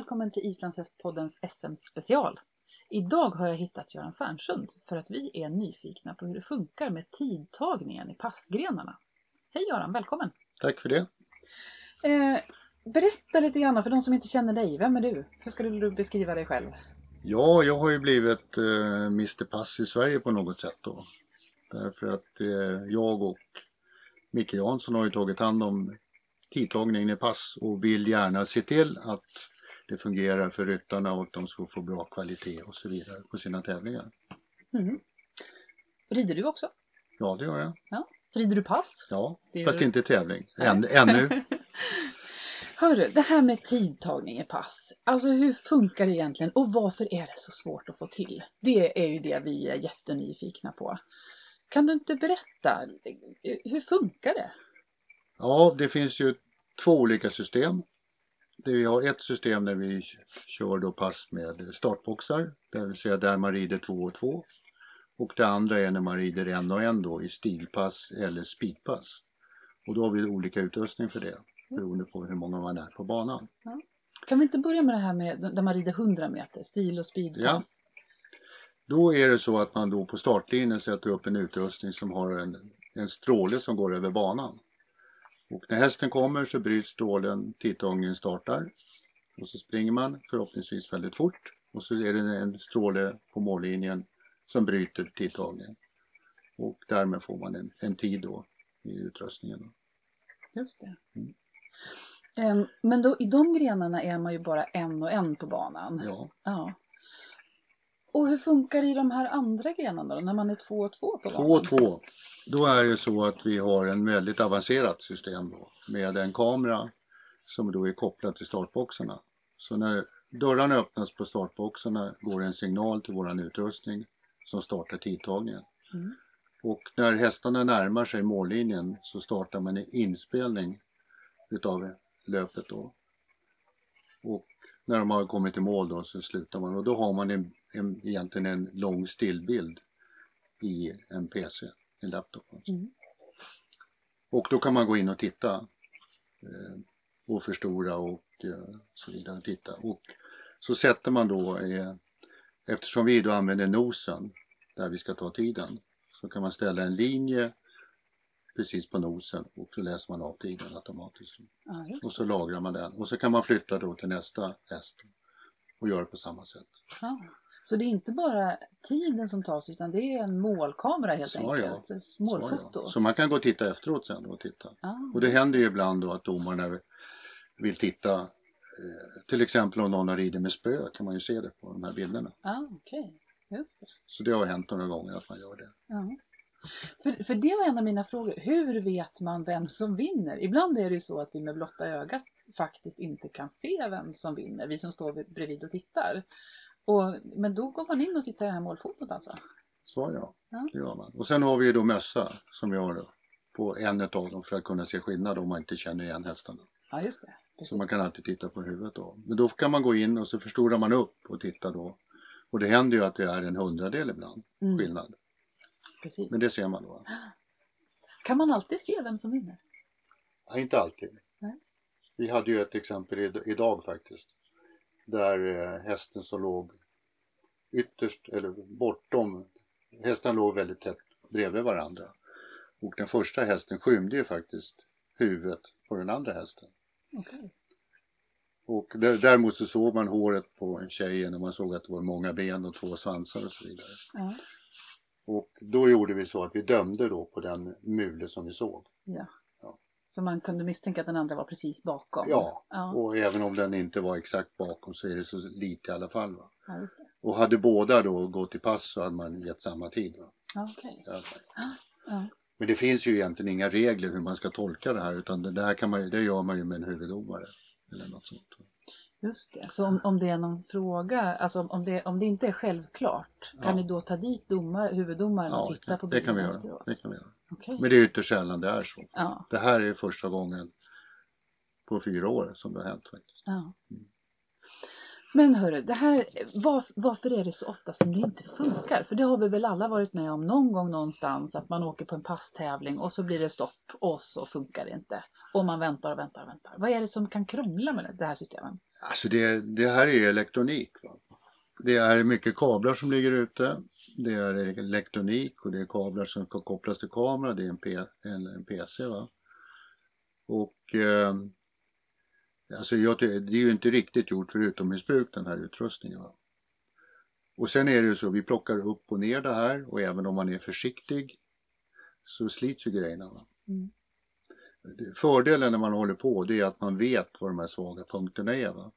välkommen till Islandshästpoddens SM-special. Idag har jag hittat Göran Färnsund för att vi är nyfikna på hur det funkar med tidtagningen i passgrenarna. Hej Göran, välkommen! Tack för det. Eh, berätta lite grann för de som inte känner dig. Vem är du? Hur skulle du beskriva dig själv? Ja, jag har ju blivit eh, Mr Pass i Sverige på något sätt då. Därför att eh, jag och Micke Jansson har ju tagit hand om tidtagningen i pass och vill gärna se till att det fungerar för ryttarna och de ska få bra kvalitet och så vidare på sina tävlingar. Mm. Rider du också? Ja, det gör jag. Ja. Rider du pass? Ja, Det fast gör- inte tävling. Än, ännu. Hörru, det här med tidtagning i pass. Alltså hur funkar det egentligen och varför är det så svårt att få till? Det är ju det vi är jättenyfikna på. Kan du inte berätta? Hur funkar det? Ja, det finns ju två olika system. Det vi har ett system där vi kör då pass med startboxar, det vill säga där man rider två och två. Och det andra är när man rider en och en då i stilpass eller speedpass. Och då har vi olika utrustning för det beroende på hur många man är på banan. Kan vi inte börja med det här med där man rider 100 meter, stil och speedpass? Då är det så att man då på startlinjen sätter upp en utrustning som har en, en stråle som går över banan. Och när hästen kommer så bryts strålen, tidtagningen startar och så springer man förhoppningsvis väldigt fort och så är det en stråle på mållinjen som bryter tidtagningen. Och därmed får man en, en tid då i utrustningen. Just det. Mm. Ehm, Men då, i de grenarna är man ju bara en och en på banan. Ja, Ja. Och hur funkar det i de här andra grenarna då, när man är två och två på två banan? och två. Då är det så att vi har en väldigt avancerat system då med en kamera som då är kopplad till startboxarna. Så när dörrarna öppnas på startboxarna går en signal till våran utrustning som startar tidtagningen. Mm. Och när hästarna närmar sig mållinjen så startar man en inspelning utav löpet då. Och när de har kommit i mål då så slutar man och då har man en, en, egentligen en lång stillbild i en PC, en laptop. alltså. Mm. Och då kan man gå in och titta eh, och förstora och eh, så vidare. Titta. Och så sätter man då, eh, eftersom vi då använder nosen där vi ska ta tiden, så kan man ställa en linje precis på nosen och så läser man av tiden automatiskt. Ja, Och så lagrar man den och så kan man flytta då till nästa häst och göra på samma sätt. Ja. Så det är inte bara tiden som tas utan det är en målkamera helt Så, ja. enkelt? Så, Målfoto? ja. så man kan gå och titta efteråt sen och titta. Ja. Och det händer ju ibland då att domarna vill titta eh, till exempel om någon har ridit med spö kan man ju se det på de här bilderna. Ja, okej. Just det. Så det har hänt några gånger att man gör det. Ja. För, för det var en av mina frågor. Hur vet man vem som vinner? Ibland är det ju så att vi med blotta ögat faktiskt inte kan se vem som vinner. Vi som står vid- bredvid och tittar. Och, men då går man in och tittar i det här målfotot alltså? Så ja, Ja. det gör man. Och sen har vi ju då mössa som vi har på en av dem för att kunna se skillnad om man inte känner igen hästarna. Ja, just det. Precis. Så man kan alltid titta på huvudet då. Men då kan man gå in och så förstorar man upp och titta då. Och det händer ju att det är en hundradel ibland Mm, skillnad. precis. Men det ser man då. Kan man alltid se vem som vinner? Ja, inte alltid. Nej. Vi hade ju ett exempel id- idag faktiskt. Där eh, hästen som låg ytterst, eller bortom, hästarna låg väldigt tätt bredvid varandra. Och den första hästen skymde ju faktiskt huvudet på den andra hästen. Okej. Och där, däremot så såg man håret på tjejen och man såg att det var många ben och två svansar och så vidare. Ja. Och då gjorde vi så att vi dömde då på den mule som vi såg. ja. Ja. Så man kunde misstänka att den andra var precis bakom? Ja, Ja, och även om den inte var exakt bakom så är det så lite i alla fall. Va? ja. Och hade båda då gått i pass så hade man gett samma tid. Va? Ja, okej. Ja. Ja. Men det finns ju egentligen inga regler hur man ska tolka det här utan det, här kan man, det gör man ju med en huvuddomare. Eller något sånt. Just det. Så om, om det är någon fråga, alltså om det, om det inte är självklart, kan Ja. ni då ta dit domar, huvuddomaren och Ja, titta på det kan vi bilderna göra. efteråt? Det kan vi göra. Okej. Men det är ytterst sällan det är så. Ja, Det här är första gången på fyra år som det har hänt faktiskt. ja. Mm. Men hörru, det här, var, varför är det så ofta som det inte funkar? För det har vi väl alla varit med om någon gång någonstans att man åker på en passtävling och så blir det stopp och så funkar det inte. Och man väntar och väntar och väntar. Vad är det som kan krångla med det här systemet? Alltså det, det här är elektronik. Va? Det är mycket kablar som ligger ute. Det är elektronik och det är kablar som ska kopplas till kamera. Det är en, P, en, en PC. Va? Och eh, alltså jag, det är ju inte riktigt gjort för utomhusbruk den här utrustningen. Va? Och sen är det ju så, vi plockar upp och ner det här och även om man är försiktig så slits ju grejerna. Va? Mm. Fördelen när man håller på det är att man vet vad de här svaga punkterna är. Va?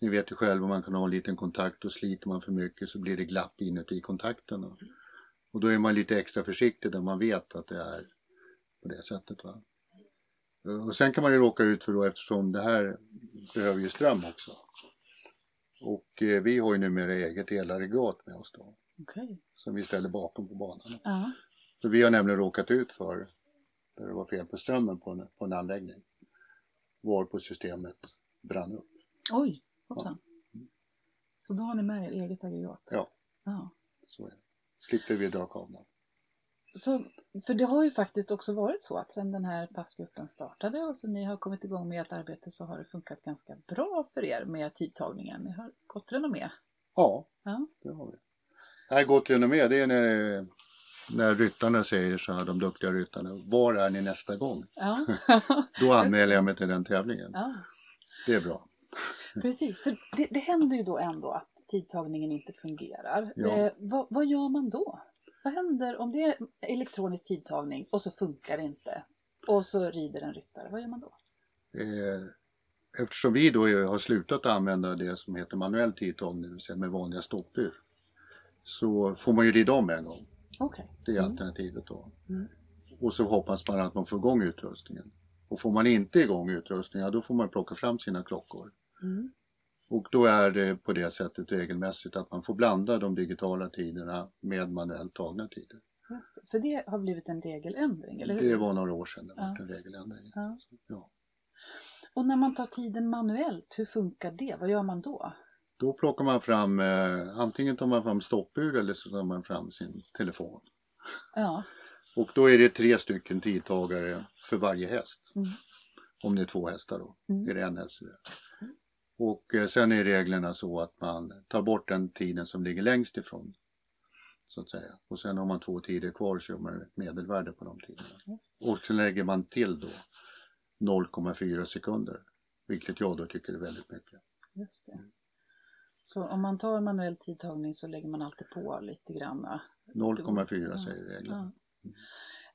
Ni vet ju själva, man kan ha en liten kontakt och sliter man för mycket så blir det glapp inuti kontakten. Va? Och då är man lite extra försiktig där man vet att det är på det sättet. Va? Och sen kan man ju råka ut för då eftersom det här behöver ju ström också. Och eh, vi har ju numera eget elaggregat med oss då. Okej. Som vi ställer bakom på banan. Ja. Så vi har nämligen råkat ut för där det var fel på strömmen på en, på en anläggning. Var på systemet brann upp. Oj, hoppsan. Så då har ni med er eget aggregat? Ja. ja. Så är det. Slipper vi dra kablar. Så, för det har ju faktiskt också varit så att sedan den här passgruppen startade och så ni har kommit igång med ert arbete så har det funkat ganska bra för er med tidtagningen. Ni har gott renommé. Ja, Ja. det har vi. Här gott renommé det är när, när ryttarna säger så här, de duktiga ryttarna, var är ni nästa gång? Ja. Då anmäler jag mig till den tävlingen. ja. Det är bra. Precis, för det, det händer ju då ändå att tidtagningen inte fungerar. Ja. Eh, vad, vad gör man då? Vad händer om det är elektronisk tidtagning och så funkar det inte? Och så rider en ryttare, vad gör man då? Eh, Eftersom vi då har slutat använda det som heter manuell tidtagning, det vill säga med vanliga stoppur, så får man ju rida om en gång. Okej. Det är Mm. alternativet då. Mm. Och så hoppas man att man får igång utrustningen. Och får man inte igång utrustningen, ja, då får man plocka fram sina klockor. Mm. Och då är det på det sättet regelmässigt att man får blanda de digitala tiderna med manuellt tagna tider. Det. För det har blivit en regeländring, eller hur? Det var några år sedan det Ja. en regeländring. Ja. Ja. Och när man tar tiden manuellt, hur funkar det? Vad gör man då? Då plockar man fram, eh, antingen tar man fram stoppur eller så tar man fram sin telefon. Ja. Och då är det tre stycken tidtagare för varje häst. Mm. Om det är två hästar då, Mm. är det en häst. så det. Och eh, sen är reglerna så att man tar bort den tiden som ligger längst ifrån. Så att säga. Och sen har man två tider kvar så gör man ett medelvärde på de tiderna. Och sen lägger man till då 0,4 sekunder. Vilket jag då tycker är väldigt mycket. Just det. Så om man tar manuell tidtagning så lägger man alltid på lite grann. va? 0,4 Ja. säger reglerna. Ja.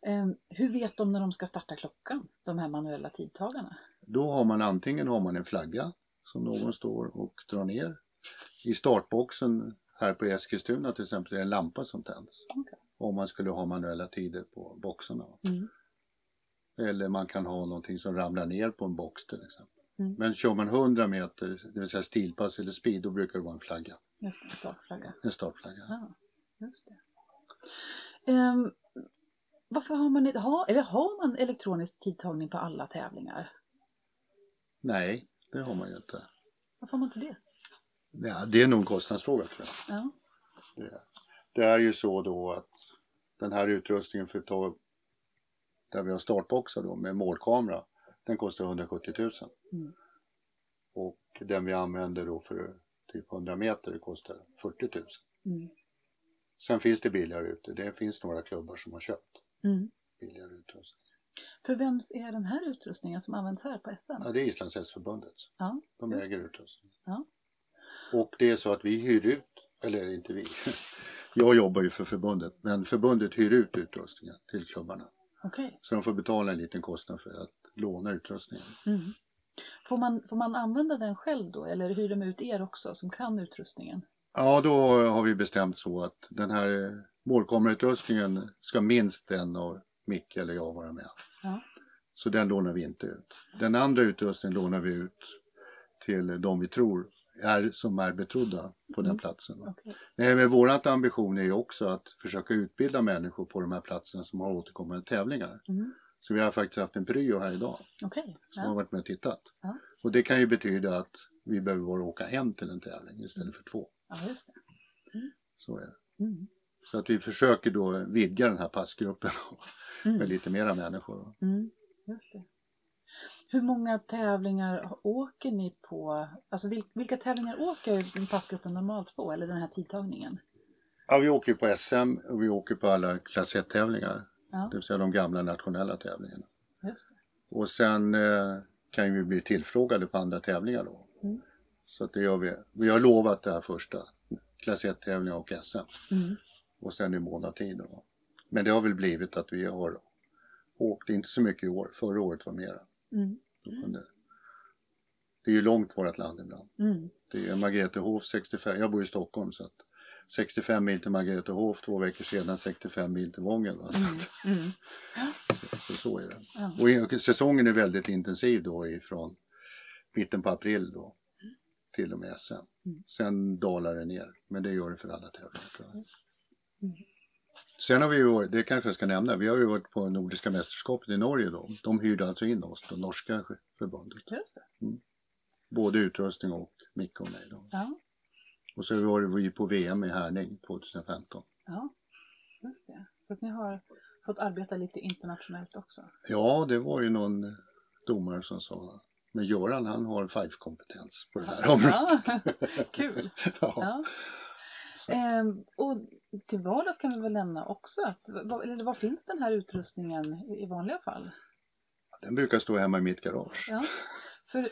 Ehm, hur vet de när de ska starta klockan? De här manuella tidtagarna? Då har man antingen har man en flagga som någon står och drar ner. I startboxen här på Eskilstuna till exempel är det en lampa som tänds. Okej. Om man skulle ha manuella tider på boxarna. Mm. Eller man kan ha någonting som ramlar ner på en box till exempel. Mm. Men kör man 100 meter, det vill säga stilpass eller speed, då brukar det vara en flagga. Just det, startflagga. En startflagga. Ja, just det. Ehm, varför har man, ha, eller har man elektronisk tidtagning på alla tävlingar? Nej, det har man ju inte. Varför har man inte det? Ja, det är nog en kostnadsfråga tror jag. Ja. Det är, det är ju så då att den här utrustningen för att ta där vi har startboxar då med målkamera den kostar 170 000 Mm. och den vi använder då för typ 100 meter kostar 40 000 Mm. sen finns det billigare ute det finns några klubbar som har köpt Mm. billigare utrustning För vems är den här utrustningen som används här på SM? ja, det är Islands hästförbundet Ja, de äger utrustningen Ja. och det är så att vi hyr ut eller inte vi jag jobbar ju för förbundet men förbundet hyr ut utrustningen till klubbarna okej. Så de får betala en liten kostnad för att låna utrustningen. Mm. Får, man, får man använda den själv då eller hyr de ut er också som kan utrustningen? Ja, då har vi bestämt så att den här målkamerautrustningen ska minst en av Micke eller jag vara med. Ja. Så den lånar vi inte ut. Den andra utrustningen lånar vi ut till de vi tror är, som är betrodda på den Mm. platsen. Nej, men vårat ambition är ju också att försöka utbilda människor på de här platserna som har återkommande tävlingar. Mm. Så vi har faktiskt haft en pryo här idag. Okej. som har Ja. varit med och tittat. Ja. Och det kan ju betyda att vi behöver bara åka en till en tävling istället för två. ja, just det. Så är det. Mm. Så att vi försöker då vidga den här passgruppen med Mm. lite mera människor. Mm. Just det. Hur många tävlingar åker ni på? Alltså vil, vilka tävlingar åker passgruppen normalt på eller den här tidtagningen? Ja, vi åker på SM och vi åker på alla klass 1-tävlingar. Ja, Det vill säga de gamla nationella tävlingarna. just det. Och sen eh, kan vi bli tillfrågade på andra tävlingar då. Mm. Så att det gör vi. Vi har lovat det här första. Klass 1-tävlingar och SM. Mm. Och sen i månadstid då. Men det har väl blivit att vi har åkt, inte så mycket i år. Förra året var mera. Mm. Det är ju långt vårt land ibland. Mm. Det är Margretehof 65, jag bor i Stockholm så att 65 mil till Margretehof, två veckor sedan 65 mil till Wången. Va? Så, Mm. Mm. så, så är det. Ja. Och säsongen är väldigt intensiv då ifrån mitten på april då till och med SM. Mm. Sen dalar det ner, men det gör det för alla tävlingar. Mm. Sen har vi ju det kanske jag ska nämna, vi har ju varit på Nordiska mästerskapet i Norge då. De hyrde alltså in oss, det norska förbundet. Just det. Både utrustning och mick och mig då. Ja, Och så var vi på VM i Härning 2015. ja, just det. Så att ni har fått arbeta lite internationellt också. Ja, det var ju någon domare som sa men Göran han har five-kompetens på det här området. Ja, kul. Ja. Ja. Ehm, och till vardags kan vi väl nämna också att, vad, eller vad finns den här utrustningen i vanliga fall? Den brukar stå hemma i mitt garage. Ja, för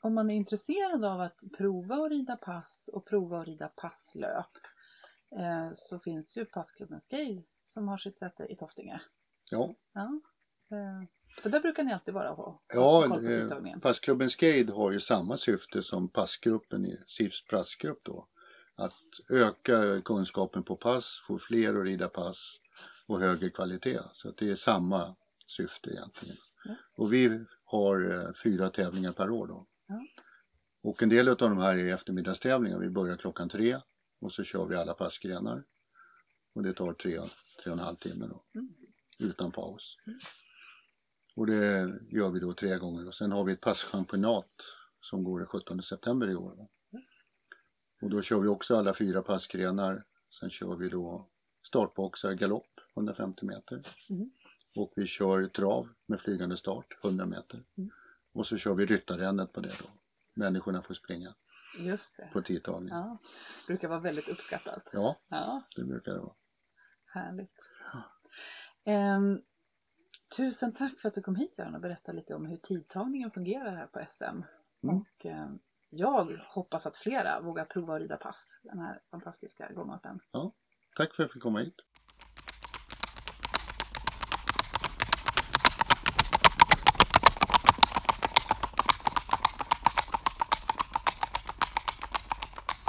om man är intresserad av att prova att rida pass och prova att rida passlöp eh, så finns ju passklubben Scale som har sitt säte i Toftinge. Ja, Ja, eh, för där brukar ni alltid vara på. ja eh, passklubben Skade har ju samma syfte som passgruppen i SIFs passgrupp då. Att öka kunskapen på pass, få fler att rida pass och högre kvalitet. Så det är samma syfte egentligen. Ja. Och vi har eh, fyra tävlingar per år då. Ja. Och en del av de här är eftermiddagstävlingar. Vi börjar klockan tre och så kör vi alla passgrenar. Och det tar tre, tre och en halv timme då. Mm. Utan paus. Mm. Och det gör vi då tre gånger. Och sen har vi ett passchampionat som går den 17 september i år. va. Och då kör vi också alla fyra passgrenar. Sen kör vi då startboxar, galopp 150 meter. Mm. Och vi kör trav med flygande start 100 meter. Mm. Och så kör vi ryttarrännet på det då. Människorna får springa Just det. på tidtagning. Ja. Ja, brukar vara väldigt uppskattat. ja, Ja, det brukar det vara. härligt. Ehm, tusen tack för att du kom hit Göran och berättade lite om hur tidtagningen fungerar här på SM. Mm. Och ehm, jag hoppas att flera vågar prova att rida pass den här fantastiska gångarten. Ja, Tack för att jag fick komma hit.